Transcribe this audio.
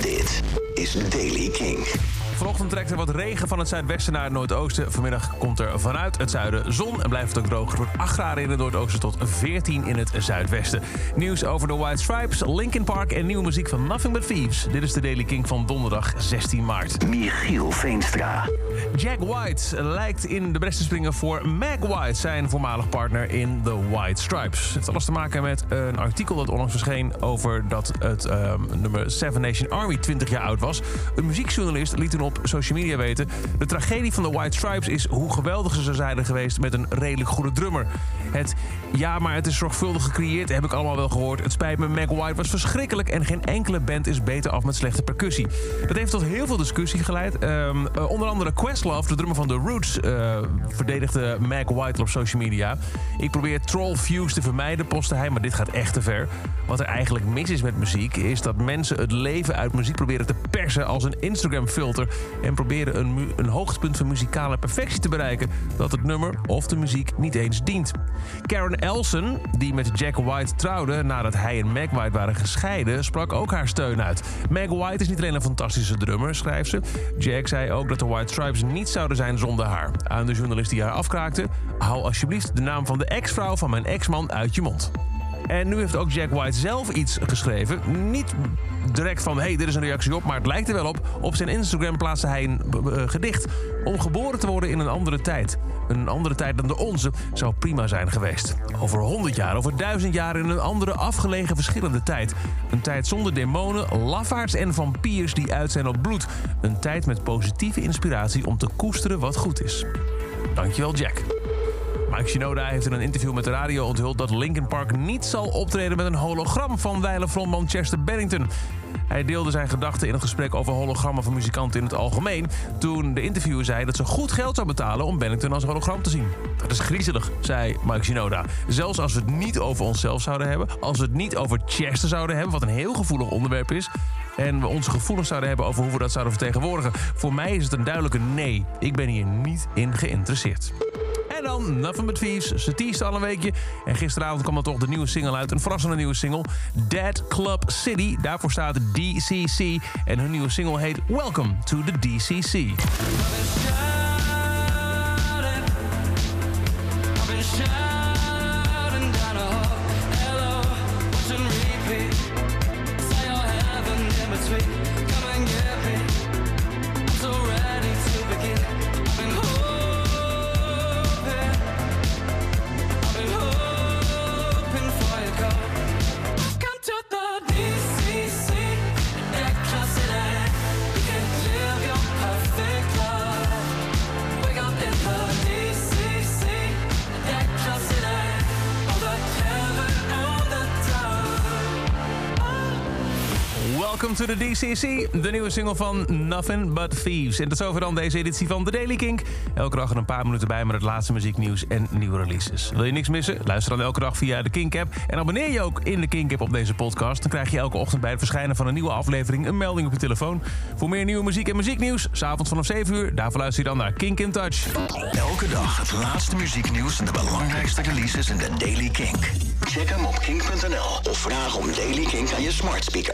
Dit is Daily King. Vanochtend trekt er wat regen van het zuidwesten naar het noordoosten. Vanmiddag komt er vanuit het zuiden zon en blijft het ook droog. Het wordt 8 graden in het noordoosten tot 14 in het zuidwesten. Nieuws over de White Stripes, Linkin Park en nieuwe muziek van Nothing But Thieves. Dit is de Daily King van donderdag 16 maart. Michiel Veenstra. Jack White lijkt in de bres te springen voor Meg White, zijn voormalig partner in The White Stripes. Het heeft alles te maken met een artikel dat onlangs verscheen over dat het ehm, nummer Seven Nation Army 20 jaar oud was. Een muziekjournalist liet toen op social media weten... de tragedie van The White Stripes is hoe geweldig ze zijn geweest met een redelijk goede drummer. Het ja, maar het is zorgvuldig gecreëerd, heb ik allemaal wel gehoord. Het spijt me, Meg White was verschrikkelijk en geen enkele band is beter af met slechte percussie. Dat heeft tot heel veel discussie geleid. Ehm, eh, onder andere Questlove, de drummer van The Roots, eh, verdedigde Meg White op social media. Ik probeer troll views te vermijden, postte hij, maar dit gaat echt te ver. Wat er eigenlijk mis is met muziek, is dat mensen het leven uit muziek proberen te persen als een Instagram-filter. En proberen een, een hoogtepunt van muzikale perfectie te bereiken dat het nummer of de muziek niet eens dient. Karen Elson, die met Jack White trouwde nadat hij en Meg White waren gescheiden, sprak ook haar steun uit. Meg White is niet alleen een fantastische drummer, schrijft ze. Jack zei ook dat de White Stripes niet zouden zijn zonder haar. Aan de journalist die haar afkraakte: hou alsjeblieft de naam van de ex-vrouw van mijn ex-man uit je mond. En nu heeft ook Jack White zelf iets geschreven. Niet direct van, hey, dit is een reactie op, maar het lijkt er wel op. Op zijn Instagram plaatste hij een eh, gedicht om geboren te worden in een andere tijd. Een andere tijd dan de onze zou prima zijn geweest. Over 100 jaar, over 1000 jaar in een andere afgelegen verschillende tijd. Een tijd zonder demonen, lafaards en vampiers die uit zijn op bloed. Een tijd met positieve inspiratie om te koesteren wat goed is. Dankjewel, Jack. Mike Shinoda heeft in een interview met de radio onthuld dat Linkin Park niet zal optreden met een hologram van wijle frontman Chester Bennington. Hij deelde zijn gedachten in een gesprek over hologrammen van muzikanten in het algemeen. Toen de interviewer zei dat ze goed geld zou betalen om Bennington als hologram te zien. Dat is griezelig, zei Mike Shinoda. Zelfs als we het niet over onszelf zouden hebben, als we het niet over Chester zouden hebben, wat een heel gevoelig onderwerp is. En we onze gevoelens zouden hebben over hoe we dat zouden vertegenwoordigen. Voor mij is het een duidelijke nee. Ik ben hier niet in geïnteresseerd. Dan Nothing But Thieves. Ze teasten al een weekje. En gisteravond kwam er toch de nieuwe single uit. Een verrassende nieuwe single. Dead Club City. Daarvoor staat DCC. En hun nieuwe single heet Welcome to the DCC. Welcome to the DCC, de nieuwe single van Nothing But Thieves. En tot zover dan deze editie van The Daily Kink. Elke dag er een paar minuten bij met het laatste muzieknieuws en nieuwe releases. Wil je niks missen? Luister dan elke dag via de Kink-app. En abonneer je ook in de Kink-app op deze podcast. Dan krijg je elke ochtend bij het verschijnen van een nieuwe aflevering... een melding op je telefoon. Voor meer nieuwe muziek en muzieknieuws, s'avonds vanaf 7 uur... daarvoor luister je dan naar Kink in Touch. Elke dag het laatste muzieknieuws en de belangrijkste releases in de Daily Kink. Check hem op kink.nl of vraag om Daily Kink aan je smart speaker.